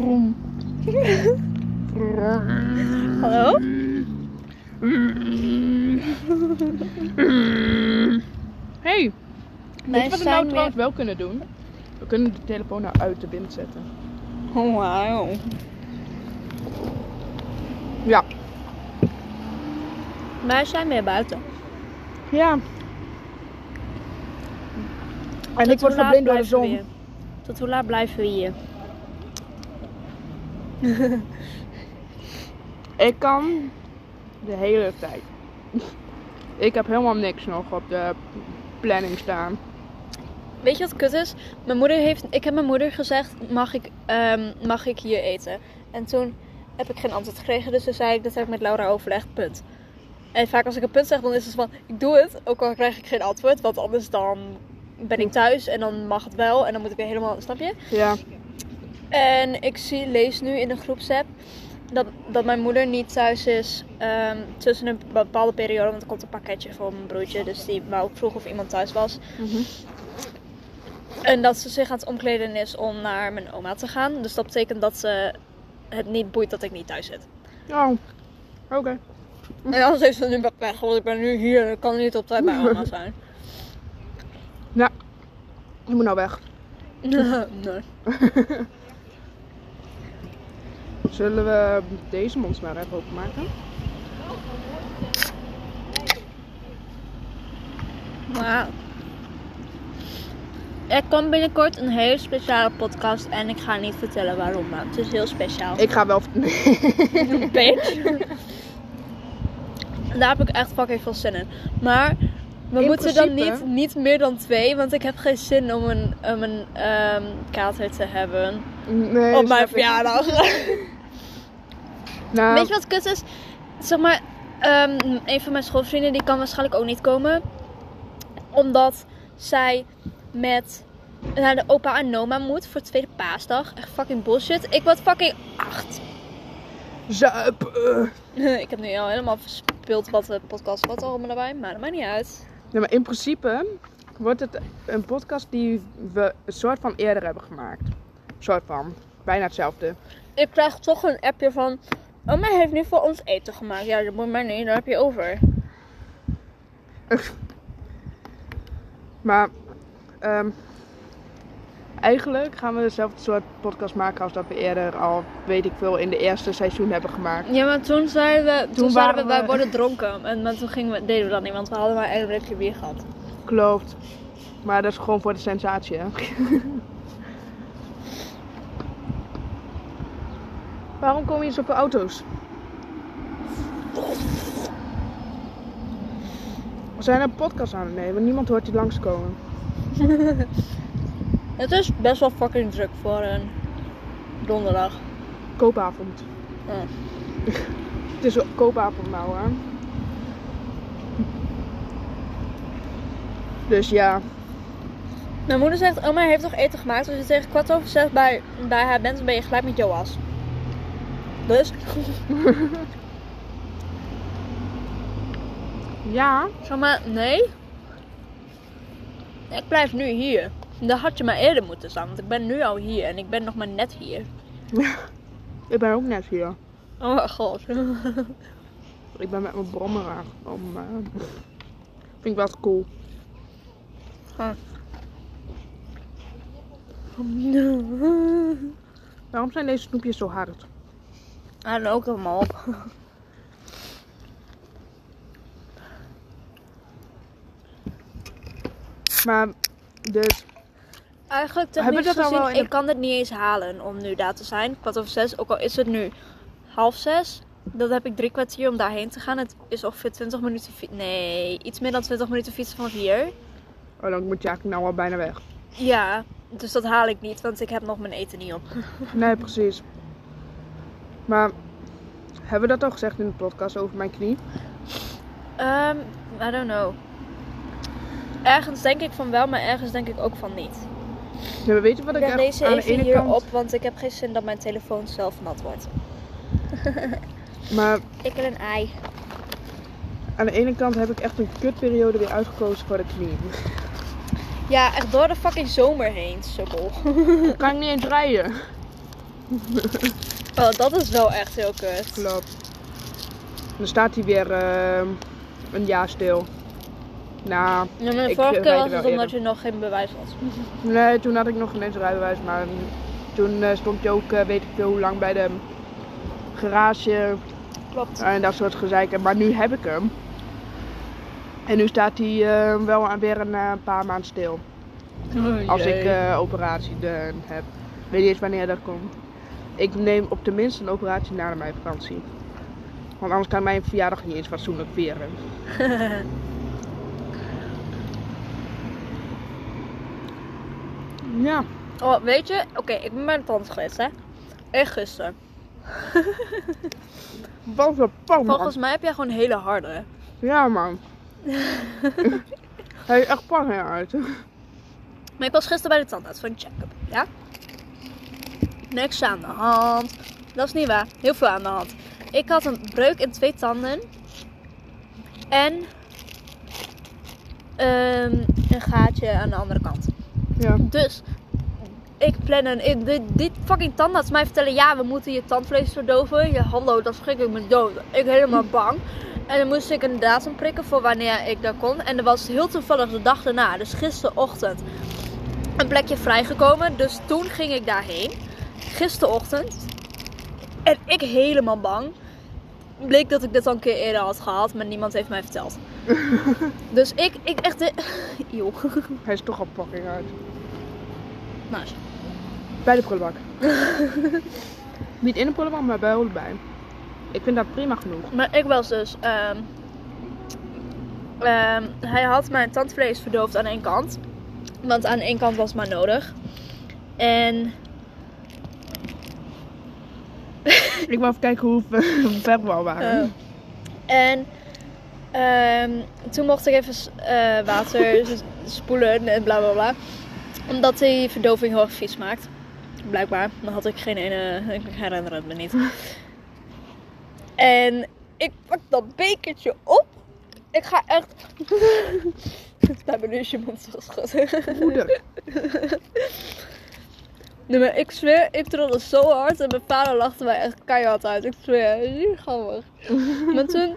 Brom. Hallo? Hey, weet Wij je wat we zijn nou weer- trouwens wel kunnen doen? We kunnen de telefoon nou uit de wind zetten. Oh, wauw. Ja. Wij zijn weer buiten. Ja. En ik word verblind door de zon. Tot hoe laat blijven we hier? Ik kan de hele tijd. Ik heb helemaal niks nog op de planning staan. Weet je wat kut is? Mijn moeder heeft, ik heb mijn moeder gezegd, mag ik, ehm, mag ik hier eten? En toen heb ik geen antwoord gekregen, dus toen zei ik, dat heb ik met Laura overlegd, punt. En vaak als ik een punt zeg, dan is het van, ik doe het, ook al krijg ik geen antwoord. Want anders dan ben ik thuis en dan mag het wel en dan moet ik weer helemaal, snap je? Ja. En ik zie, lees nu in de groepsapp dat, dat mijn moeder niet thuis is ehm, tussen een bepaalde periode. Want er komt een pakketje voor mijn broertje. Dus die wou ook vroeg of iemand thuis was. Mhm. En dat ze zich aan het omkleden is om naar mijn oma te gaan. Dus dat betekent dat ze het niet boeit dat ik niet thuis zit. Oh. Oké. En anders heeft ze nu weg, want ik ben nu hier en ik kan niet op tijd bij oma zijn. Je moet nou weg. nee. Zullen we deze mond maar even openmaken? Wauw. Er komt binnenkort een hele speciale podcast en ik ga niet vertellen waarom, maar het is heel speciaal. Ik ga wel... Bitch. Daar heb ik echt fucking veel zin in. Maar we In moeten dan niet, niet meer dan twee, want ik heb geen zin om een, om een ehm, kater te hebben Nee, op mijn verjaardag. Nou, Weet je wat kut is? Zeg maar, ehm, een van mijn schoolvrienden die kan waarschijnlijk ook niet komen. Omdat zij met naar de opa en oma moet voor tweede paasdag. Echt fucking bullshit. Ik word fucking acht. Zuip. ik heb nu al helemaal verspeeld wat de podcast wat allemaal erbij. Maar dat maakt niet uit. Nee, maar in principe wordt het een podcast die we een soort van eerder hebben gemaakt. soort van. Bijna hetzelfde. Ik krijg toch een appje van... Oma heeft nu voor ons eten gemaakt. Ja, dat moet mij niet. Daar heb je over. Maar ehm, eigenlijk gaan we dezelfde soort podcast maken als dat we eerder al, weet ik veel, in de eerste seizoen hebben gemaakt. Ja, maar toen zeiden we... Toen, Toen zeiden we, waren wij worden dronken. En maar toen gingen we, deden we dat niet. Want we hadden maar één blikje bier gehad. Klopt. Maar dat is gewoon voor de sensatie, hè? Waarom komen hier zoveel auto's? We zijn een podcast aan het nemen. Niemand hoort hier langskomen. Het is best wel fucking druk voor een donderdag. Koopavond. Het is koopavond nou, hè? Dus ja. Mijn moeder zegt, oma heeft toch eten gemaakt? Dus je tegen kwart over zes bij, bij haar bent, dan ben je gelijk met Joas. Dus, Ja. zeg maar, nee. Ik blijf nu hier. Dan had je maar eerder moeten staan, want ik ben nu al hier en ik ben nog maar net hier. Ik ben ook net hier. Oh mijn god. Ik ben met mijn brommer aan. Om, eh, vind ik wel cool. Waarom zijn deze snoepjes zo hard? En ook helemaal op. Maar, dus, Eigenlijk we technisch dat al gezien, wel in ik kan dit niet eens halen om nu daar te zijn. Kwart over zes, ook al is het nu half zes. Dan heb ik drie kwartier om daarheen te gaan. Het is ongeveer 20 minuten fietsen. Nee, iets meer dan 20 minuten fietsen van hier. oh, dan moet je eigenlijk nou al bijna weg. Ja, dus dat haal ik niet, want ik heb nog mijn eten niet op. Nee, precies. Maar, hebben we dat al gezegd in de podcast over mijn knie? Ehm, I don't know. Ergens denk ik van wel, maar ergens denk ik ook van niet. Ja, weet je wat Ik ik echt deze aan de even ene hier kant... op, want ik heb geen zin dat mijn telefoon zelf nat wordt. Maar Ik wil een ei. aan de ene kant heb ik echt een kutperiode weer uitgekozen voor de knie. Ja, echt door de fucking zomer heen, sukkel. Kan ik niet eens rijden. Oh, dat is wel echt heel kut. Klopt. Dan staat hij weer eh, een jaar stil. Nou, Ja, maar de Ik, vorige eh, keer rijd was het omdat je nog geen bewijs had. nee, toen had ik nog geen eens rijbewijs, maar toen eh, stond hij ook, eh, weet ik veel hoe lang, bij de garage Klopt. en dat soort gezeiken. Maar nu heb ik hem. En nu staat hij eh, wel aan- weer een eh, paar maanden stil. Als ik eh, operatie eh, heb. Ik weet niet eens wanneer dat komt. Ik neem op tenminste een operatie na mijn vakantie. Want anders kan mijn verjaardag niet eens fatsoenlijk vieren. Ja, Oh, weet je? Oké, ik ben bij de tand geweest, hè. Echt gisteren. wat een pan. Volgens mij heb jij gewoon hele harde. Ja man. Hij is echt pan uit. Maar ik was gisteren bij de tandarts voor een check-up, ja? Niks aan de hand. Dat is niet waar. Heel veel aan de hand. Ik had een breuk in twee tanden. En ehm, een gaatje aan de andere kant. Ja. Dus ik plan een. in- Dit, dit fucking tandarts mij vertellen: ja, we moeten je tandvlees verdoven. Ja, hallo, dat schrik ik me dood. Ik helemaal bang. En dan moest ik een datum prikken voor wanneer ik daar kon. En er was heel toevallig de dag daarna, dus gisterochtend, een plekje vrijgekomen. Dus toen ging ik daarheen. Gisterochtend. En ik helemaal bang. Bleek dat ik dit al een keer eerder had gehad, maar niemand heeft mij verteld. dus ik, ik echt. de- Eeuw. Hij is toch al fucking uit. Nice. Bij de prullenbak. Niet in de prullenbak, maar bij allebei. Ik vind dat prima genoeg. Maar ik was dus. ehm, ehm, hij had mijn tandvlees verdoofd aan één kant. Want aan één kant was het maar nodig. En. Ik wou even kijken hoe ver- we al waren. eh, en. ehm, toen mocht ik even eh, water spoelen en bla bla bla. Omdat die verdoving heel erg vies maakt. Blijkbaar. Dan had ik geen ene. Ik herinner het me niet. En ik pak dat bekertje op. Ik ga echt. Bij mijn neusje mond zo schudden. Moeder. Nee, maar ik zweer, ik trilde zo hard en mijn vader lachte mij echt keihard uit. Ik zweer, niet grappig. maar toen,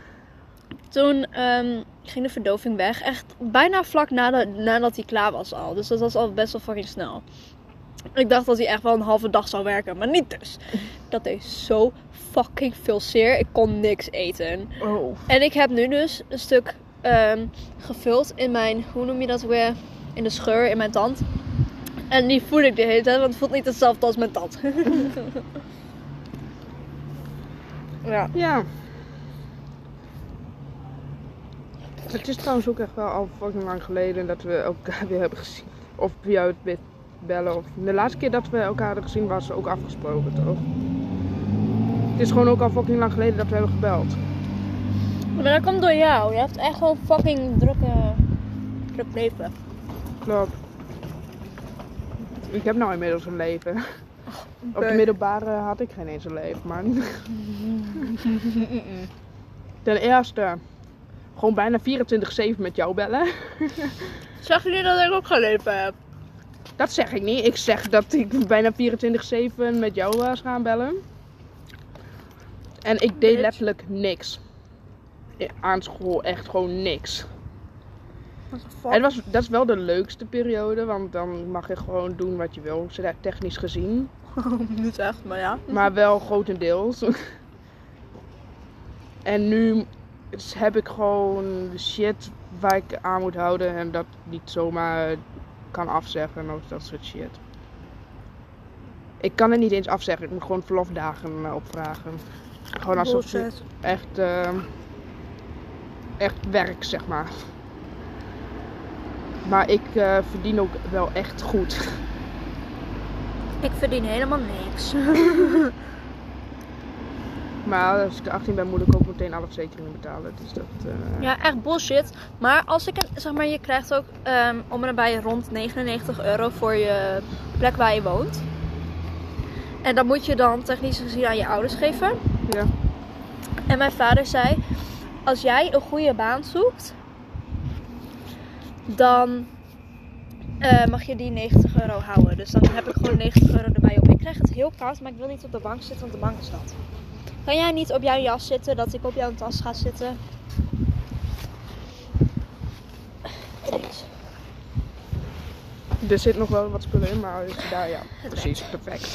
toen ehm, ging de verdoving weg. Echt bijna vlak nadat, nadat hij klaar was al. Dus dat was al best wel fucking snel. Ik dacht dat hij echt wel een halve dag zou werken, maar niet dus. Dat deed zo fucking veel zeer. Ik kon niks eten. Oh. En ik heb nu dus een stuk ehm, gevuld in mijn, hoe noem je dat weer? In de scheur in mijn tand. En die voel ik de hele tijd, want het voelt niet hetzelfde als mijn tand. ja. Ja. Het is trouwens ook echt wel al fucking lang geleden dat we elkaar weer hebben gezien. Of via het be- bellen. Of de laatste keer dat we elkaar hadden gezien was ook afgesproken, toch? Het is gewoon ook al fucking lang geleden dat we hebben gebeld. Maar dat komt door jou. Je hebt echt gewoon fucking drukke, druk leven. Klopt. Ik heb nou inmiddels een leven. Op de middelbare had ik geen eens een leven, maar... Ten eerste, gewoon bijna 24-7 met jou bellen. Zeg je niet dat ik ook geen leven heb? Dat zeg ik niet. Ik zeg dat ik bijna 24-7 met jou was gaan bellen. En ik deed letterlijk niks. Aan school echt gewoon niks. Het was, dat is wel de leukste periode, want dan mag je gewoon doen wat je wil, technisch gezien. niet echt, maar ja. Maar wel grotendeels. en nu heb ik gewoon shit waar ik aan moet houden en dat niet zomaar kan afzeggen of dat soort shit. Ik kan het niet eens afzeggen, ik moet gewoon verlofdagen eh, opvragen. Gewoon alsof het echt, eh, echt werk, zeg maar. Maar ik eh, verdien ook wel echt goed. Ik verdien helemaal niks. Maar als ik 18 ben, moet ik ook meteen alle verzekeringen betalen. Dus dat. eh, Ja, echt bullshit. Maar als ik een, zeg maar, je krijgt ook ehm, om en nabij rond 99 euro voor je plek waar je woont. En dat moet je dan technisch gezien aan je ouders geven. ja. En mijn vader zei: Als jij een goede baan zoekt, dan eh, mag je die 90 euro houden. Dus dan heb ik gewoon 90 euro erbij op. Ik krijg het heel koud, maar ik wil niet op de bank zitten, want de bank is nat. Kan jij niet op jouw jas zitten, dat ik op jouw tas ga zitten? Er zit nog wel wat spullen in, maar is daar ja. Precies, perfect.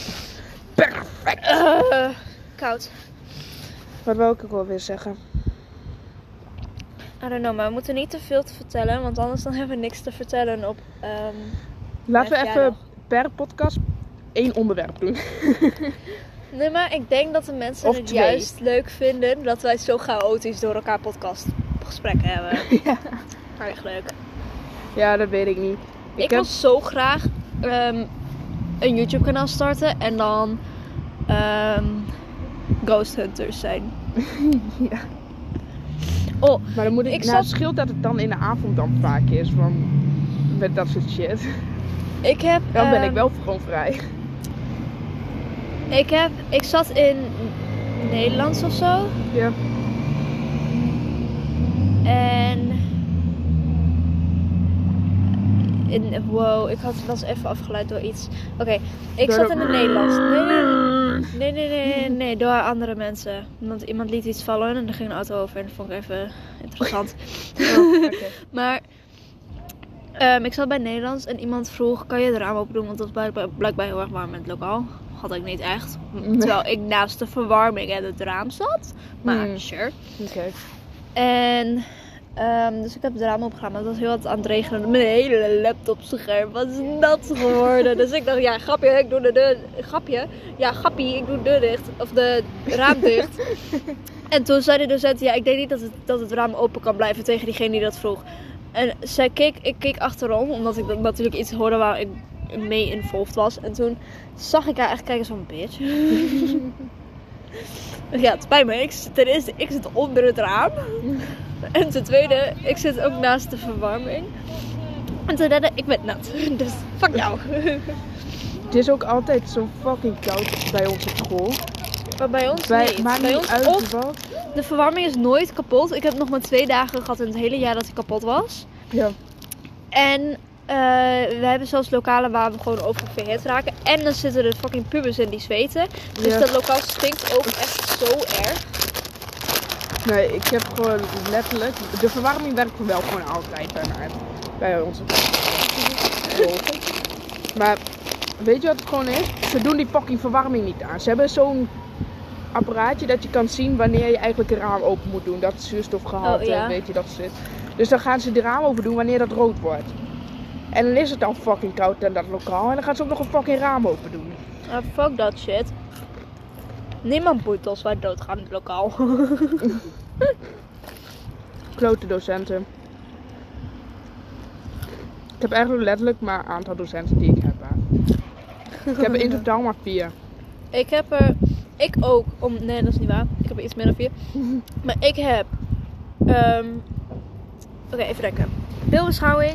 Perfect! Eh, koud. Wat wil ik ook alweer zeggen? I don't know, maar we moeten niet te veel te vertellen, want anders dan hebben we niks te vertellen op. ehm, Laten we even per podcast één onderwerp doen. Nee, maar ik denk dat de mensen Of het twee. juist leuk vinden dat wij zo chaotisch door elkaar podcast gesprekken hebben. ja. Erg leuk. ja, dat weet ik niet. Ik, heb- wil zo graag ehm, een YouTube kanaal starten en dan ehm, Ghost Hunters zijn. ja. Oh, Maar dan moet ik, Ik nou, het scheelt dat het dan in de avond dan vaak is. Van, met dat soort shit. ik heb. Dan ben ik ehm, wel gewoon vrij. Ik heb. Ik zat in Nederlands of zo. Ja. En. In, wow, ik had, was even afgeleid door iets. Oké, ik Door zat in het Nederlands. Nee, nee, nee, nee, nee, nee, nee, door andere mensen. Want iemand liet iets vallen en er ging een auto over en dat vond ik even interessant. Oh. Maar ehm, ik zat bij Nederlands en iemand vroeg: kan je het raam open doen? Want het was blijkbaar, heel erg warm in het lokaal. Had ik niet echt. Nee. Terwijl ik naast de verwarming en het raam zat. Maar Hmm. sure. Oké. En ehm, dus ik heb het raam opgegaan, maar het was heel wat aan het regenen. Mijn hele laptopscherm was nat geworden. dus ik dacht, ja, grapje, ik doe de deur. Grapje? Ja, grappie, ik doe de deur dicht. Of de raam dicht. en toen zei de docent, ja, ik denk niet dat het, dat het raam open kan blijven tegen diegene die dat vroeg. En zij keek, ik keek achterom, omdat ik dat natuurlijk iets hoorde waar ik mee involved was. En toen zag ik haar echt kijken zo'n bitch. ja, het spijt me. Ik, ten eerste, ik zit onder het raam. En ten tweede, ik zit ook naast de verwarming. En ten derde, ik ben nat. Dus fuck jou. Het is ook altijd zo fucking koud bij ons op school. Maar bij ons Bij, niet. maakt bij niet ons, uit of wat. de verwarming is nooit kapot. Ik heb nog maar twee dagen gehad in het hele jaar dat hij kapot was. Ja. En eh, we hebben zelfs lokalen waar we gewoon oververhit raken. En dan zitten er fucking pubers in die zweten. Dus Ja. dat lokaal stinkt ook echt zo erg. Nee, ik heb gewoon letterlijk... De verwarming werkt wel gewoon altijd bij mij. Bij onze. Maar weet je wat het gewoon is? Ze doen die fucking verwarming niet aan. Ze hebben zo'n apparaatje dat je kan zien wanneer je eigenlijk een raam open moet doen. Dat het zuurstofgehalte, Oh, ja. weet je, dat zit. Dus dan gaan ze de raam open doen wanneer dat rood wordt. En dan is het al fucking koud in dat lokaal. En dan gaan ze ook nog een fucking raam open doen. Ah, fuck dat shit. Niemand boeit als wij doodgaan in het lokaal. Klote docenten. Ik heb eigenlijk letterlijk maar een aantal docenten die ik heb. hè. Ik heb in totaal maar vier. Ik heb er. Ik ook. Om, nee, dat is niet waar. Ik heb er iets meer dan vier. Maar ik heb. ehm, Oké, even denken. Beeldbeschouwing.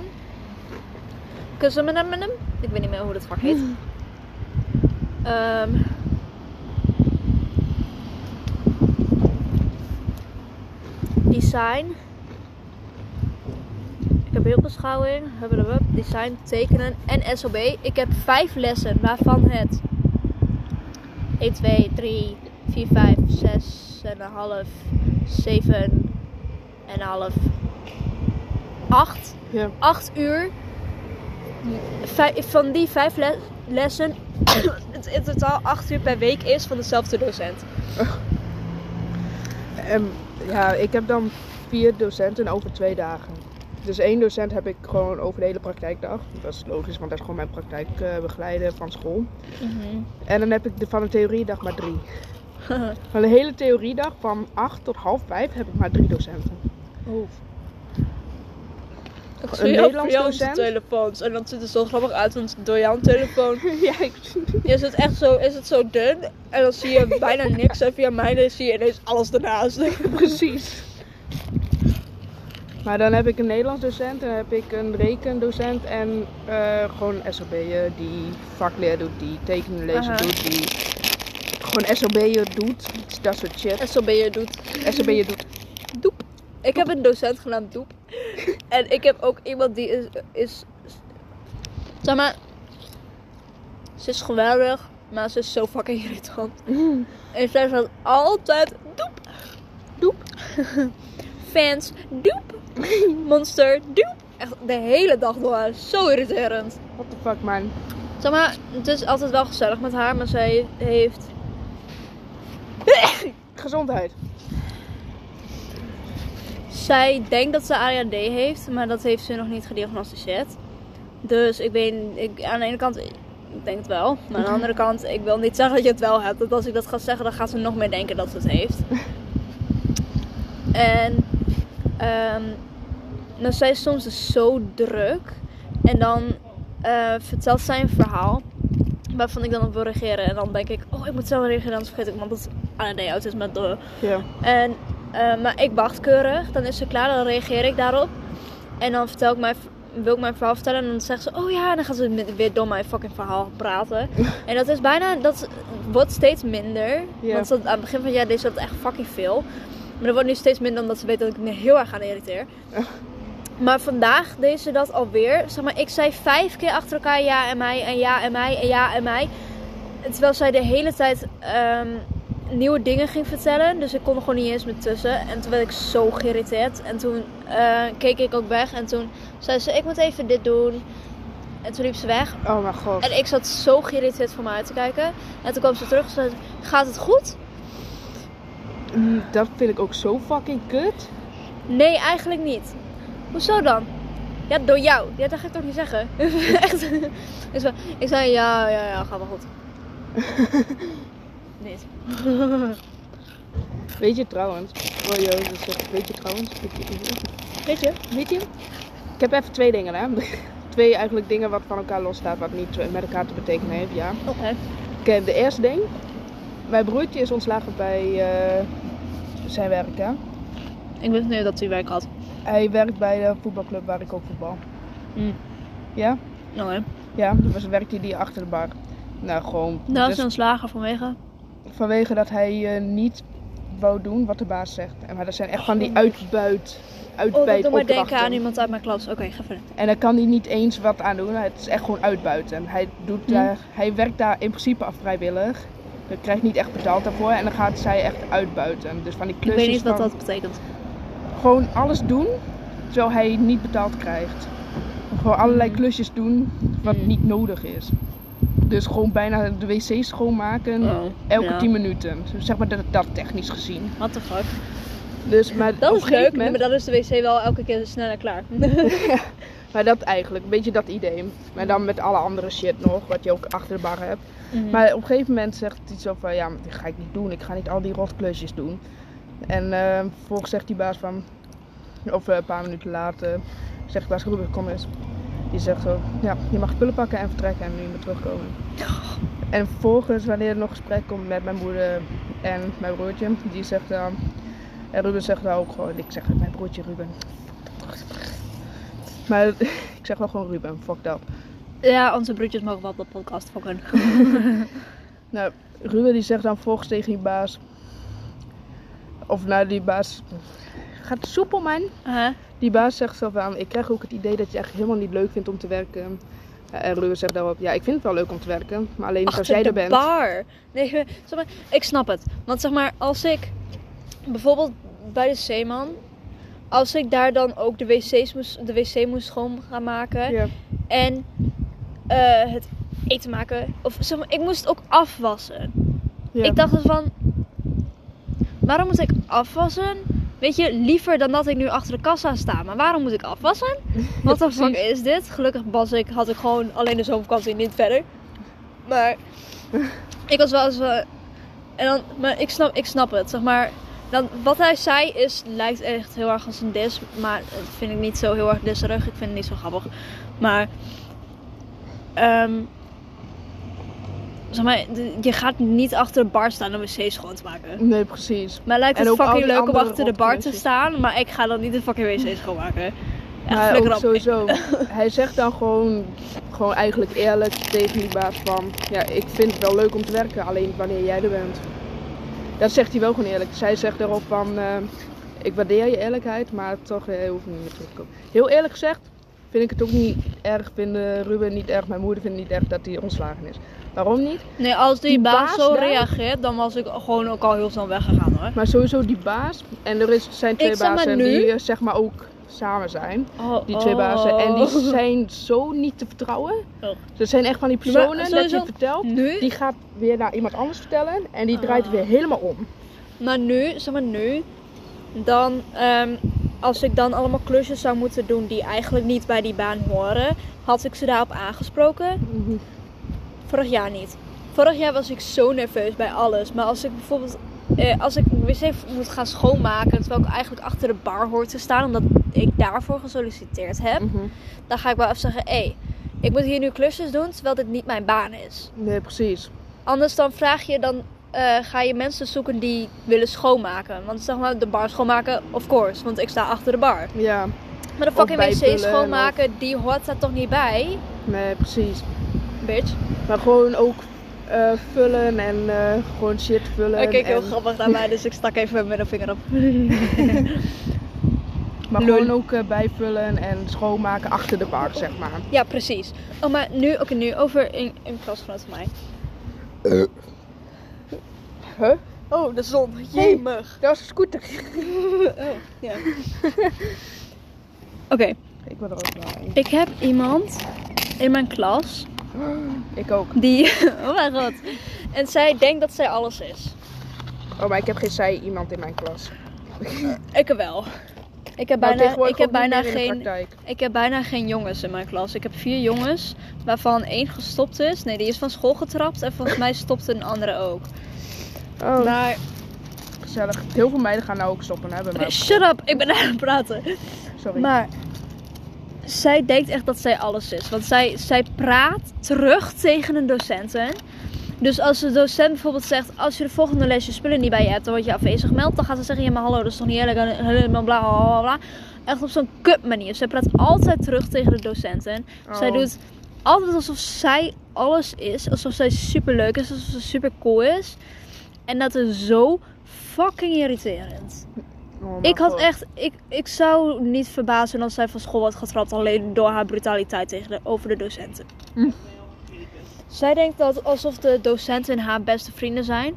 Kussemenemenem. Ik weet niet meer hoe dat vak heet. Ehm design. Ik heb beeldbeschouwing, hubbelewup, design, tekenen en SOB. Ik heb vijf lessen, waarvan het 1, 2, 3, 4, 5, 6 en een half, 7 en een half, 8. Ja. 8 uur. Van die vijf le- lessen, het in totaal 8 uur per week is van dezelfde docent. En ja, ik heb dan vier docenten over twee dagen. Dus één docent heb ik gewoon over de hele praktijkdag. Dat is logisch, want dat is gewoon mijn praktijkbegeleider van school. En dan heb ik de, van de theoriedag maar drie. Van de hele theoriedag van 8 tot half 5 heb ik maar drie docenten. Oef. Ik Een Nederlands docent? telefoons en dat ziet er zo grappig uit, want door jouw telefoon ja, ik, is het echt zo, is het zo dun en dan zie je bijna niks en via mij zie je ineens alles ernaast. precies. Maar dan heb ik een Nederlands docent, dan heb ik een rekendocent en eh, gewoon SOB'er die vakleer doet, die tekenen lezen Aha. doet, die gewoon SOB'er doet, dat soort shit. SLB'er doet SOB'er doet. Doep. Ik heb een docent genaamd Doep. En ik heb ook iemand die is, is Zeg maar, ze is geweldig, maar ze is zo fucking irritant. En zij zegt altijd doep, doep. Fans, doep. Monster, doep. Echt de hele dag door. Zo irriterend. What the fuck, man. Zeg maar, het is altijd wel gezellig met haar, maar zij heeft... Gezondheid. Zij denkt dat ze ADHD heeft, maar dat heeft ze nog niet gediagnosticeerd. Dus ik weet, ik, aan de ene kant, ik denk het wel. Maar aan de andere kant, ik wil niet zeggen dat je het wel hebt. Want als ik dat ga zeggen, dan gaat ze nog meer denken dat ze het heeft. En ehm dan zij is soms dus zo druk. En dan eh, vertelt zij een verhaal. Waarvan ik dan op wil reageren. En dan denk ik, oh ik moet zo reageren. Anders vergeet ik, want dat is ADD, autisme. De. Ja. En, eh, maar ik wacht keurig. Dan is ze klaar, dan reageer ik daarop. En dan vertel ik mijn, wil ik mijn verhaal vertellen. En dan zegt ze, oh ja. En dan gaat ze weer door mijn fucking verhaal praten. en dat is bijna, dat wordt steeds minder. Want ze- aan het begin van het jaar deed ze dat echt fucking veel. Maar dat wordt nu steeds minder omdat ze weet dat ik me heel erg aan irriteer. Maar vandaag deed ze dat alweer. Zeg maar, ik zei vijf keer achter elkaar ja en mij en ja en mij en ja en mij. Terwijl zij de hele tijd ehm, nieuwe dingen ging vertellen. Dus ik kon er gewoon niet eens meer tussen. En toen werd ik zo geïrriteerd. En toen eh, keek ik ook weg. En toen zei ze, ik moet even dit doen. En toen liep ze weg. Oh mijn god. En ik zat zo geïrriteerd voor me uit te kijken. En toen kwam ze terug en zei, gaat het goed? Mm, Dat vind ik ook zo fucking kut. Nee, eigenlijk niet. Hoezo dan? Ja, door jou. Ja, dat ga ik toch niet zeggen. Echt. Ik zei, ik zei ja, ja, ja, gaat wel goed. Weet je trouwens. Oh joh, zegt, weet je trouwens. Weet je, Weet je? Ik heb even twee dingen hè. Twee eigenlijk dingen wat van elkaar losstaat. Wat niet met elkaar te betekenen heeft, ja. Oké. Oké, de eerste ding. Mijn broertje is ontslagen bij eh, zijn werk hè. Ik wist niet dat hij werk had. Hij werkt bij de voetbalclub waar ik ook voetbal. Mm. Ja? Oké. Ja, dus werkt hij die achter de bar. Nou, gewoon. Nou, dus is ontslagen vanwege. Vanwege dat hij eh, niet wou doen wat de baas zegt. En maar dat zijn echt van die uitbuit. Oh, dat Uitbuit doet mij denken opdrachten. aan iemand uit mijn klas. Oké, ga verder. En daar kan hij niet eens wat aan doen. Het is echt gewoon uitbuiten. Hij, doet Hm. daar, hij werkt daar in principe af vrijwillig. Hij krijgt niet echt betaald daarvoor. En dan gaat zij echt uitbuiten. Dus van die Ik klusjes weet niet wat dat betekent. gewoon alles doen terwijl hij niet betaald krijgt. Gewoon allerlei Hm. klusjes doen wat Hm. niet nodig is. Dus gewoon bijna de wc schoonmaken Oh, elke ja. 10 minuten. Dus zeg maar dat, dat technisch gezien. What the fuck? Dus, maar Dat op is leuk, moment- maar dan is de wc wel elke keer sneller klaar. Maar dat eigenlijk, een beetje dat idee. Maar dan met alle andere shit nog, wat je ook achter de bar hebt. Mhm. Maar op een gegeven moment zegt hij zo van, ja, maar dit ga ik niet doen. Ik ga niet al die rotklusjes doen. En eh, vervolgens zegt die baas van, of eh, een paar minuten later, zegt baas Ruben, kom eens. Die zegt zo, ja, je mag spullen pakken en vertrekken en niet meer terugkomen. En vervolgens, wanneer er nog gesprek komt met mijn moeder en mijn broertje, die zegt dan, en Ruben zegt dan ook gewoon, ik zeg mijn broertje Ruben. Maar ik zeg wel gewoon Ruben, fuck dat. Ja, onze broertjes mogen wel op de podcast fokken. Nou, Ruben die zegt dan volgens tegen die baas. Of nou, die baas. Gaat soepel, man. Huh? Die baas zegt zo van: Ik krijg ook het idee dat je echt helemaal niet leuk vindt om te werken. En Ruben zegt daarop: Ja, ik vind het wel leuk om te werken. Maar alleen als jij er bent. bar. Nee, zeg maar, ik snap het. Want zeg maar, als ik bijvoorbeeld bij de Zeeman, als ik daar dan ook de, wc's moest, de wc moest schoon gaan maken Ja. en eh, het eten maken, of zeg maar, ik moest ook afwassen. Ja. Ik dacht dus van, waarom moet ik afwassen? Weet je, liever dan dat ik nu achter de kassa sta. Maar waarom moet ik afwassen? Wat de fuck is dit? Gelukkig was ik, had ik gewoon alleen de zomervakantie niet verder. Maar ik was wel eens wel- En dan, maar ik snap, ik snap het, zeg maar. Dan, wat hij zei is, lijkt echt heel erg als een dis. Maar dat vind ik niet zo heel erg disserig. Ik vind het niet zo grappig. Maar... ehm, zeg maar, je gaat niet achter de bar staan om wc schoon te maken. Nee, precies. Maar lijkt het fucking leuk om achter de bar te staan. Maar ik ga dan niet de fucking wc schoonmaken. Ook op. sowieso. Hij zegt dan gewoon, gewoon eigenlijk eerlijk tegen die baas van... Ja, ik vind het wel leuk om te werken, alleen wanneer jij er bent. Dat zegt hij wel gewoon eerlijk. Zij zegt erop van... eh, ik waardeer je eerlijkheid, maar toch, eh, je hoeft niet meer terug te komen. Heel eerlijk gezegd, vind ik het ook niet erg. Vinden Ruben niet erg, mijn moeder vindt het niet erg dat hij ontslagen is. Waarom niet? Nee, als die, Die baas, baas zo daar- reageert, dan was ik gewoon ook al heel snel weggegaan hoor. Maar sowieso die baas. En er is, zijn twee Ik bazen nu- die eh, zeg maar ook samen zijn. Oh, Die twee oh. bazen. En die zijn zo niet te vertrouwen. Oh. Er zijn echt van die Maar personen dat je het vertelt. Nu? Die gaat weer naar iemand anders vertellen. En die draait Ah. weer helemaal om. Maar nu, zeg maar nu, dan ehm, als ik dan allemaal klusjes zou moeten doen die eigenlijk niet bij die baan horen, had ik ze daarop aangesproken. Mhm. Vorig jaar niet. Vorig jaar was ik zo nerveus bij alles. Maar als ik bijvoorbeeld, eh, als ik wc moet gaan schoonmaken, terwijl ik eigenlijk achter de bar hoor te staan, omdat ik daarvoor gesolliciteerd heb, Mhm. dan ga ik wel even zeggen, hé, hey, ik moet hier nu klusjes doen, terwijl dit niet mijn baan is. Nee, precies. Anders dan vraag je, dan eh, ga je mensen zoeken die willen schoonmaken. Want zeg maar, de bar schoonmaken, of course, want ik sta achter de bar. Ja, Maar de fucking wc schoonmaken, die hoort daar toch niet bij, nee, precies. Bitch. Maar gewoon ook eh, vullen en eh, gewoon shit vullen. Hij keek heel grappig naar mij, dus ik stak even mijn middelvinger op. Maar Lul. gewoon ook eh, bijvullen en schoonmaken achter de bar, zeg maar. Ja, precies. Oh, maar nu, oké, nu over een, een klasgenoot van mij. Huh? Oh, de zon. Hey. Jemig. Dat was een scooter. Oh, ja. Oké, Ik wil er ook bij. ik heb iemand in mijn klas Ik ook. die... Oh mijn god. En zij denkt dat zij alles is. Oh, maar ik heb geen zij iemand in mijn klas. Ik wel. Ik heb bijna, ik heb bijna geen... Ik heb bijna geen jongens in mijn klas. Ik heb vier jongens, waarvan één gestopt is. Nee, die is van school getrapt en volgens mij stopte een andere ook. Oh, Maar, gezellig. Heel veel meiden gaan nou ook stoppen, hè, bij mij. shut up, ik ben aan het praten. Sorry. Maar, zij denkt echt dat zij alles is. Want zij, zij praat terug tegen een docenten. Dus als de docent bijvoorbeeld zegt, als je de volgende les je spullen niet bij je hebt, dan word je afwezig gemeld. Dan gaat ze zeggen, ja maar hallo, dat is toch niet eerlijk, en helemaal bla bla. Echt op zo'n kut manier. Zij praat altijd terug tegen de docenten. Zij Oh. doet altijd alsof zij alles is. Alsof zij super leuk is. Alsof ze super cool is. En dat is zo fucking irriterend. Oh Ik had echt... Ik, ik zou niet verbazen als zij van school wordt getrapt. Alleen door haar brutaliteit tegenover de docenten. Hm. Zij denkt dat alsof de docenten haar beste vrienden zijn.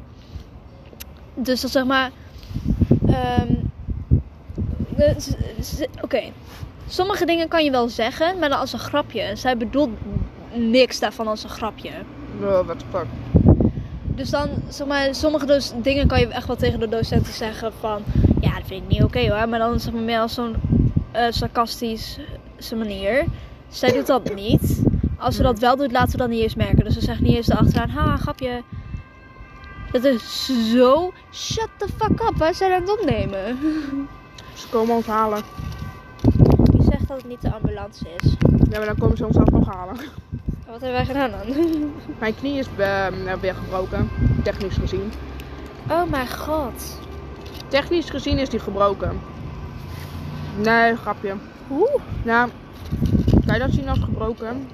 Dus dat zeg maar... ehm, de- Oké. Sommige dingen kan je wel zeggen, maar dan als een grapje. Zij bedoelt niks daarvan als een grapje. What the fuck. Dus dan, zeg maar, sommige dus dingen kan je echt wel tegen de docenten zeggen van... Ja, dat vind ik niet oké hoor. Maar dan zeg maar meer als zo'n eh sarcastische manier. Zij doet dat niet. Als ze dat wel doet, laten we dat niet eens merken. Dus ze zegt niet eens erachteraan, ha, grapje. Dat is zo... Shut the fuck up, wij zijn aan het opnemen. Ze komen ons halen. Wie zegt dat het niet de ambulance is? Ja, maar dan komen ze ons alsnog halen. Wat hebben wij gedaan dan? Mijn knie is eh, weer gebroken. Technisch gezien. Oh mijn god. Technisch gezien is die gebroken. Nee, grapje. Oeh. Nou, kan je dat zien als gebroken?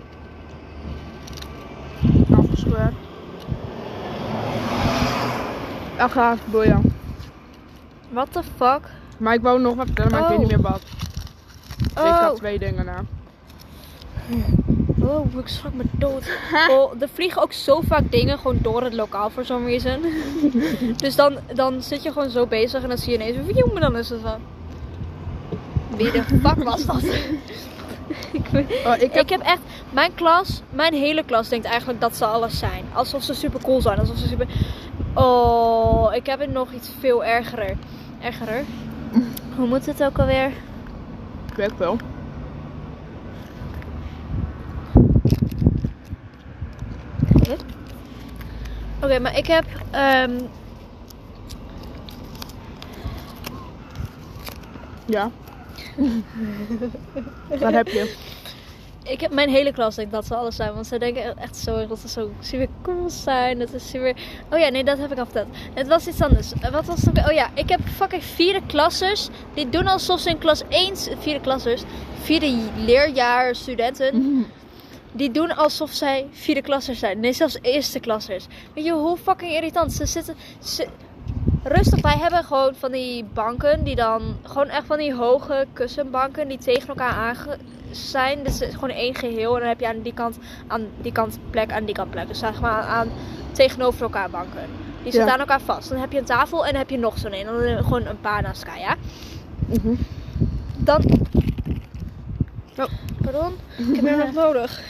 Afgescheurd. Ach, ga, boeien. What the fuck? Maar ik wou nog wat vertellen, maar ik Oh. weet niet meer wat. Ik Oh. had twee dingen na. Oh, ik schrok me dood. Oh, er vliegen ook zo vaak dingen gewoon door het lokaal voor some reason. dus dan, dan zit je gewoon zo bezig en dan zie je ineens een maar dan is het van... Wie de fuck was dat? ik, Oh, ik ik, heb, echt... Mijn klas, mijn hele klas denkt eigenlijk dat ze alles zijn. Alsof ze super cool zijn. Alsof ze super... Oh, ik heb er nog iets veel ergerer. Ergerer? Hoe moet het ook alweer? ik weet veel. Oké, maar ik heb... ehm, Ja. wat heb je? Ik heb mijn hele klas denkt dat ze alles zijn. Want ze denken echt zo erg dat ze zo super cool zijn. Dat is super... Oh ja, nee, dat heb ik al verteld. Het was iets anders. Wat was het? Oh ja, ik heb fucking vierde klassers. Die doen alsof ze in klas 1... Vierde klassers. Vierde leerjaar studenten. Die doen alsof zij vierde klassers zijn. Nee, zelfs eerste klassers. Weet je hoe fucking irritant. Ze zitten... Ze, Rustig, wij hebben gewoon van die banken die dan gewoon echt van die hoge kussenbanken die tegen elkaar aange zijn. Dus het is gewoon één geheel en dan heb je aan die kant, aan die kant plek, aan die kant plek. Dus zeg maar aan, tegenover elkaar banken. Die zitten Ja. aan elkaar vast. Dan heb je een tafel en dan heb je nog zo'n een. Dan gewoon een paar naast elkaar, ja. Mhm. Dan. Oh. Pardon? Ik heb hem nog nodig.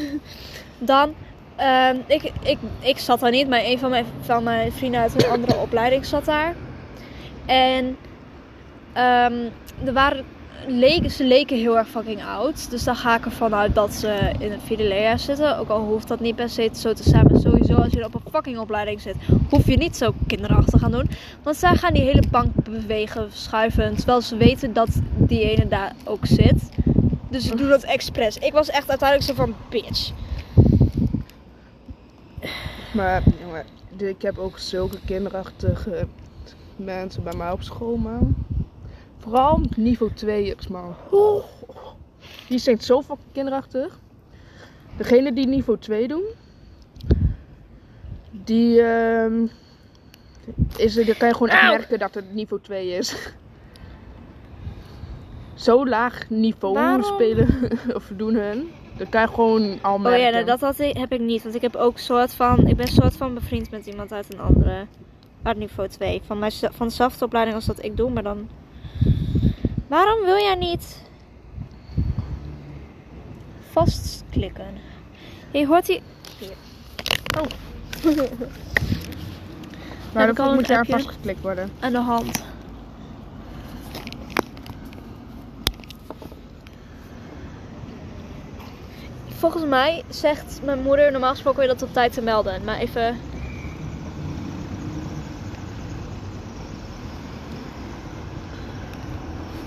Dan. ehm, ik, ik, ik zat daar niet, maar een van mijn, van mijn vrienden uit een andere opleiding zat daar. En. ehm, er waren. Leken, ze leken heel erg fucking oud. Dus dan ga ik ervan uit dat ze in het vierde leerjaar zitten. Ook al hoeft dat niet per se zo te zijn. Maar sowieso als je op een fucking opleiding zit, hoef je niet zo kinderachtig gaan doen. Want zij gaan die hele bank bewegen, schuiven. Terwijl ze weten dat die ene daar ook zit. Dus ze doen dat expres. Ik was echt uiteindelijk zo van bitch. Maar jongen, ik heb ook zulke kinderachtige mensen bij mij op school, man. Vooral niveau 2'ers, man. Oh, Die zijn zo fucking kinderachtig. Degene die niveau 2 doen, die ehm is, dan kan je gewoon echt merken dat het niveau 2 is. Zo laag niveau Waarom? spelen of doen hun. Dat kan je gewoon al Oh merken. ja, nou, dat had ik, heb ik niet. Want ik heb ook soort van. Ik ben soort van bevriend met iemand uit een andere. Uit niveau 2. Van, mijn, van dezelfde opleiding als dat ik doe, maar dan. Waarom wil jij niet. Vastklikken? Je hoort die. Maar Heb ik al dan moet appje? vastgeklikt worden. aan de hand. Volgens mij zegt mijn moeder normaal gesproken weer dat op tijd te melden. Maar even.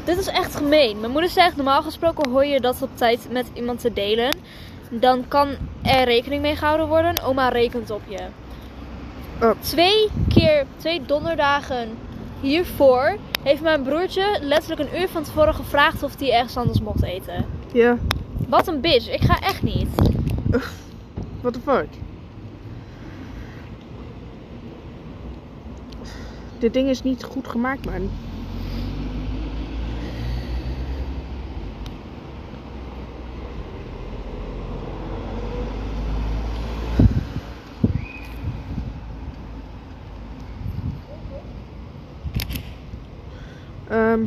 Dit is echt gemeen. Mijn moeder zegt normaal gesproken hoor je dat op tijd met iemand te delen. Dan kan er rekening mee gehouden worden. Oma rekent op je. Oh. Twee keer, twee donderdagen hiervoor heeft mijn broertje letterlijk een uur van tevoren gevraagd of hij ergens anders mocht eten. Ja, Wat een bitch, ik ga echt niet. what the fuck? Dit ding is niet goed gemaakt, man. Ehm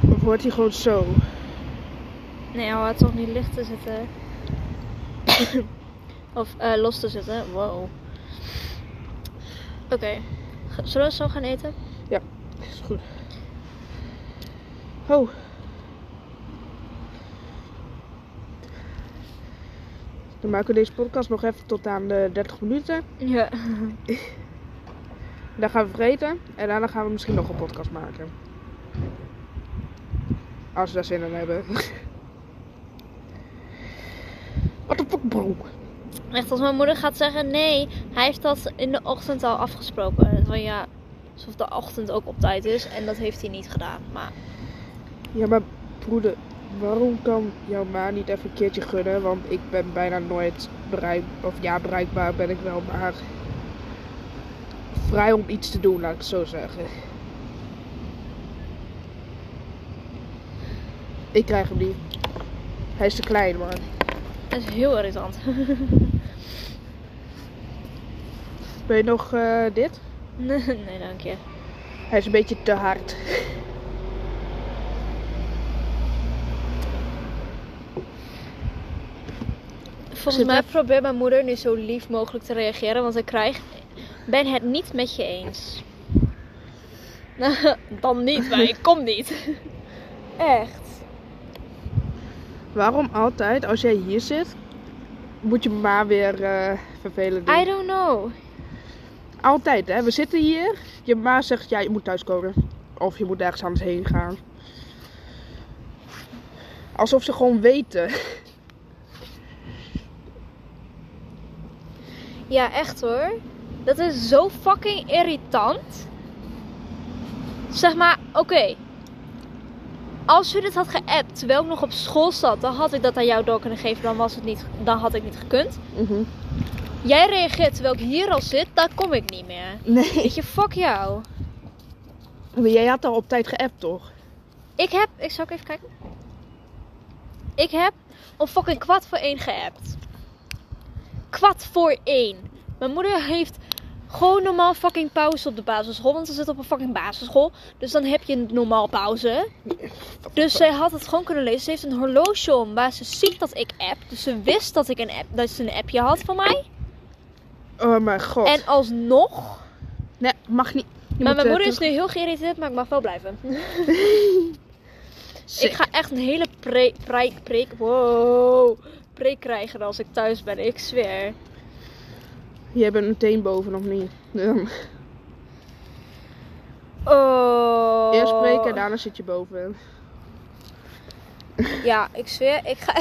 of wordt hij gewoon zo? Nee, hij had toch niet licht te zitten. of eh, los te zitten. Wow. Oké. Zullen we zo gaan eten? Is goed. Oh. Dan maken we deze podcast nog even tot aan de 30 minuten. Ja. Dan gaan we vreten. En daarna gaan we misschien nog een podcast maken. Als we daar zin in hebben. What the fuck, bro? Echt, als mijn moeder gaat zeggen nee, hij heeft dat in de ochtend al afgesproken. Van ja, alsof de ochtend ook op tijd is. En dat heeft hij niet gedaan. Maar Ja, maar broeder, waarom kan jouw ma niet even een keertje gunnen? Want ik ben bijna nooit bereikbaar. Of ja, bereikbaar ben ik wel, maar vrij om iets te doen, laat ik het zo zeggen. Ik krijg hem niet. Hij is te klein, man. dat is heel irritant. Ben je nog eh, dit? nee, nee, dank je. Hij is een beetje te hard. Volgens mij er- probeert mijn moeder nu zo lief mogelijk te reageren, want ik krijg. Ben het niet met je eens. Dan niet, maar ik kom niet. Echt. Waarom altijd, als jij hier zit, moet je ma weer eh vervelend doen? I don't know. Altijd, hè. We zitten hier. Je ma zegt, ja, je moet thuiskomen. Of je moet ergens anders heen gaan. Alsof ze gewoon weten. Ja, echt hoor. Dat is zo fucking irritant. Zeg maar, oké. Als je dit had geappt terwijl ik nog op school zat, dan had ik dat aan jou door kunnen geven. Dan, was het niet, dan had ik niet gekund. Mhm. Jij reageert terwijl ik hier al zit, dan kom ik niet meer. Nee. Weet je, fuck jou. Maar jij had al op tijd geappt, toch? Ik heb, ik zal ook even kijken. Ik heb om fucking kwart voor één geappt. Kwart voor één. Mijn moeder heeft gewoon normaal fucking pauze op de basisschool. Want ze zit op een fucking basisschool. Dus dan heb je normaal pauze. Dus zij had het gewoon kunnen lezen. Ze heeft een horloge om waar ze ziet dat ik app. Dus ze wist dat, ik een app, dat ze een appje had van mij. Oh mijn god. En alsnog. Nee, mag niet. Je maar mijn eh, moeder is nu heel geïrriteerd, maar ik mag wel blijven. Ik ga echt een hele pre preek, preek, wow, preek krijgen als ik thuis ben. Ik zweer. Jij bent meteen boven, of niet? Ja. Oh. Eerst spreken, daarna zit je boven. Ja, ik zweer. Ik ga,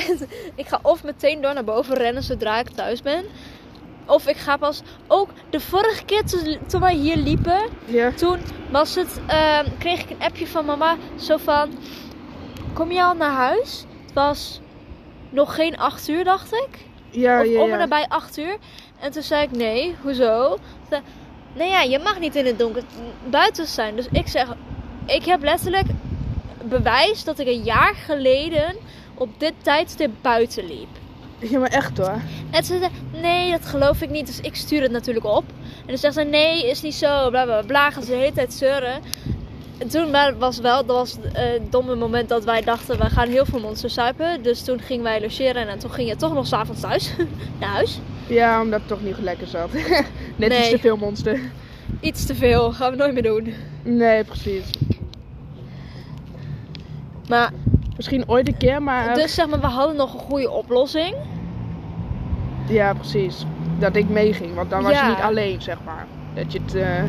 ik ga of meteen door naar boven rennen zodra ik thuis ben. Of ik ga pas... Ook de vorige keer toen, toen wij hier liepen... Ja. Toen was het, ehm, kreeg ik een appje van mama. Zo van... Kom je al naar huis? Het was nog geen 8 uur, dacht ik. Ja, of ja, om en ja. nabij 8 uur. En toen zei ik nee, hoezo? Ze zei, nee ja, je mag niet in het donker buiten zijn. Dus ik zeg, ik heb letterlijk bewijs dat ik een jaar geleden op dit tijdstip buiten liep. Ja, maar echt hoor. En ze zei, nee, dat geloof ik niet. Dus ik stuur het natuurlijk op. En dan zegt ze, nee, is niet zo, bla bla bla. Gaan ze de hele tijd zeuren. En toen maar was wel, dat was eh, het domme moment dat wij dachten, we gaan heel veel monsters zuipen. Dus toen gingen wij logeren en toen ging je toch nog s'avonds thuis, naar huis. Ja, omdat het toch niet lekker zat. Net Nee. iets te veel monster. Iets te veel, gaan we nooit meer doen. Nee, precies. Maar, Misschien ooit een keer, maar... dus zeg maar, we hadden nog een goede oplossing. Ja, precies. Dat ik meeging, want dan was Ja. je niet alleen, zeg maar. Dat je het... eh,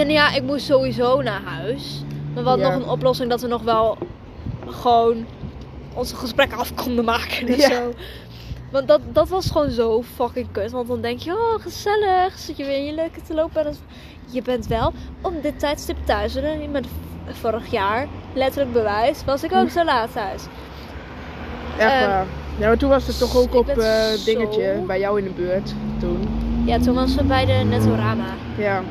En ja, ik moest sowieso naar huis. Maar we hadden Ja. nog een oplossing dat we nog wel gewoon onze gesprekken af konden maken en Ja. zo. Want dat, dat was gewoon zo fucking kut. Want dan denk je, oh gezellig, zit je weer in je leuke te lopen. En dan- je bent wel op dit tijdstip thuis. En met vorig jaar, letterlijk bewijs, was ik ook zo laat thuis. echt Ehm, waar. Ja, maar toen was het toch ook ik op eh, zo- dingetje bij jou in de buurt. Toen. Ja, toen was we bij de Netorama. Ja.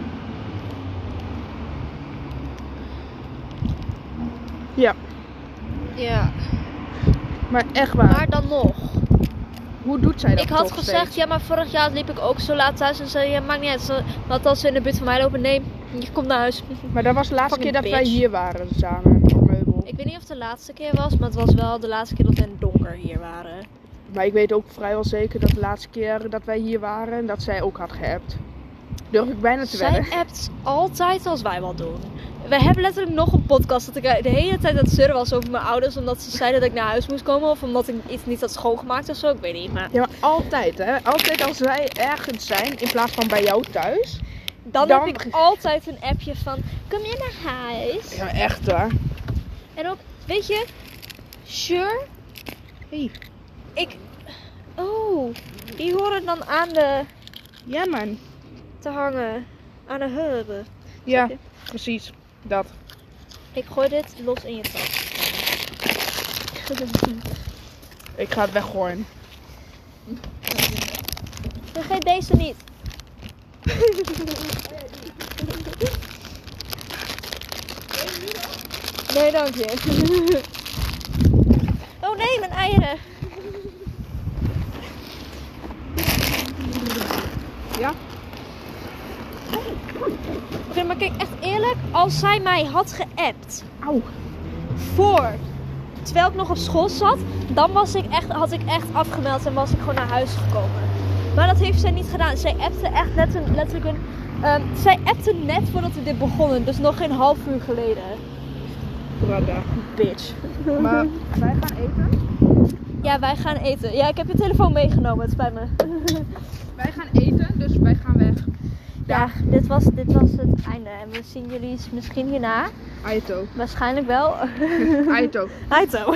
Ja, Ja, maar echt waar. maar dan nog. Hoe doet zij dat Ik had gezegd, steeds? ja, maar vorig jaar liep ik ook zo laat thuis. En zei, ja, maakt niet uit. Want als ze in de buurt van mij lopen, nee, je komt naar huis. Maar dat was de laatste keer dat wij hier waren samen op meubel. Ik weet niet of het de laatste keer was, maar het was wel de laatste keer dat we in het donker hier waren. Maar ik weet ook vrijwel zeker dat de laatste keer dat wij hier waren, dat zij ook had geappt. Durf ik bijna te Zij wedden. appt altijd als wij wat doen. We hebben letterlijk nog een podcast dat ik de hele tijd aan het zeuren was over mijn ouders. Omdat ze zeiden dat ik naar huis moest komen. Of omdat ik iets niet had schoongemaakt of zo. Ik weet niet. Maar Ja, maar altijd hè. Altijd als wij ergens zijn, in plaats van bij jou thuis. dan, Dan- heb ik altijd een appje van, kom je naar huis? Ja, echt hoor. En ook, weet je, sure, Hey. ik... Oh, die horen dan aan de... Ja man. te hangen. Aan de heupen. Ja, precies. Dat. Ik gooi dit los in je tas. Ik ga het weggooien. Vergeet deze niet. Nee, dank je. Oh nee, mijn eieren. Ja? Oké, maar kijk, echt eerlijk. Als zij mij had geappt Auw. voor, terwijl ik nog op school zat, dan was ik echt, had ik echt afgemeld en was ik gewoon naar huis gekomen. Maar dat heeft zij niet gedaan. Zij appte echt net een, letterlijk een, ehm, zij appte net voordat we dit begonnen, dus nog geen half uur geleden. Brada. Bitch. Maar wij gaan eten. Ja, wij gaan eten. Ja, ik heb je telefoon meegenomen, het spijt me. Wij gaan eten, dus wij gaan weg. Ja, dit was, dit was het einde. En we zien jullie misschien hierna. Aito. Waarschijnlijk wel. Aito. Aito.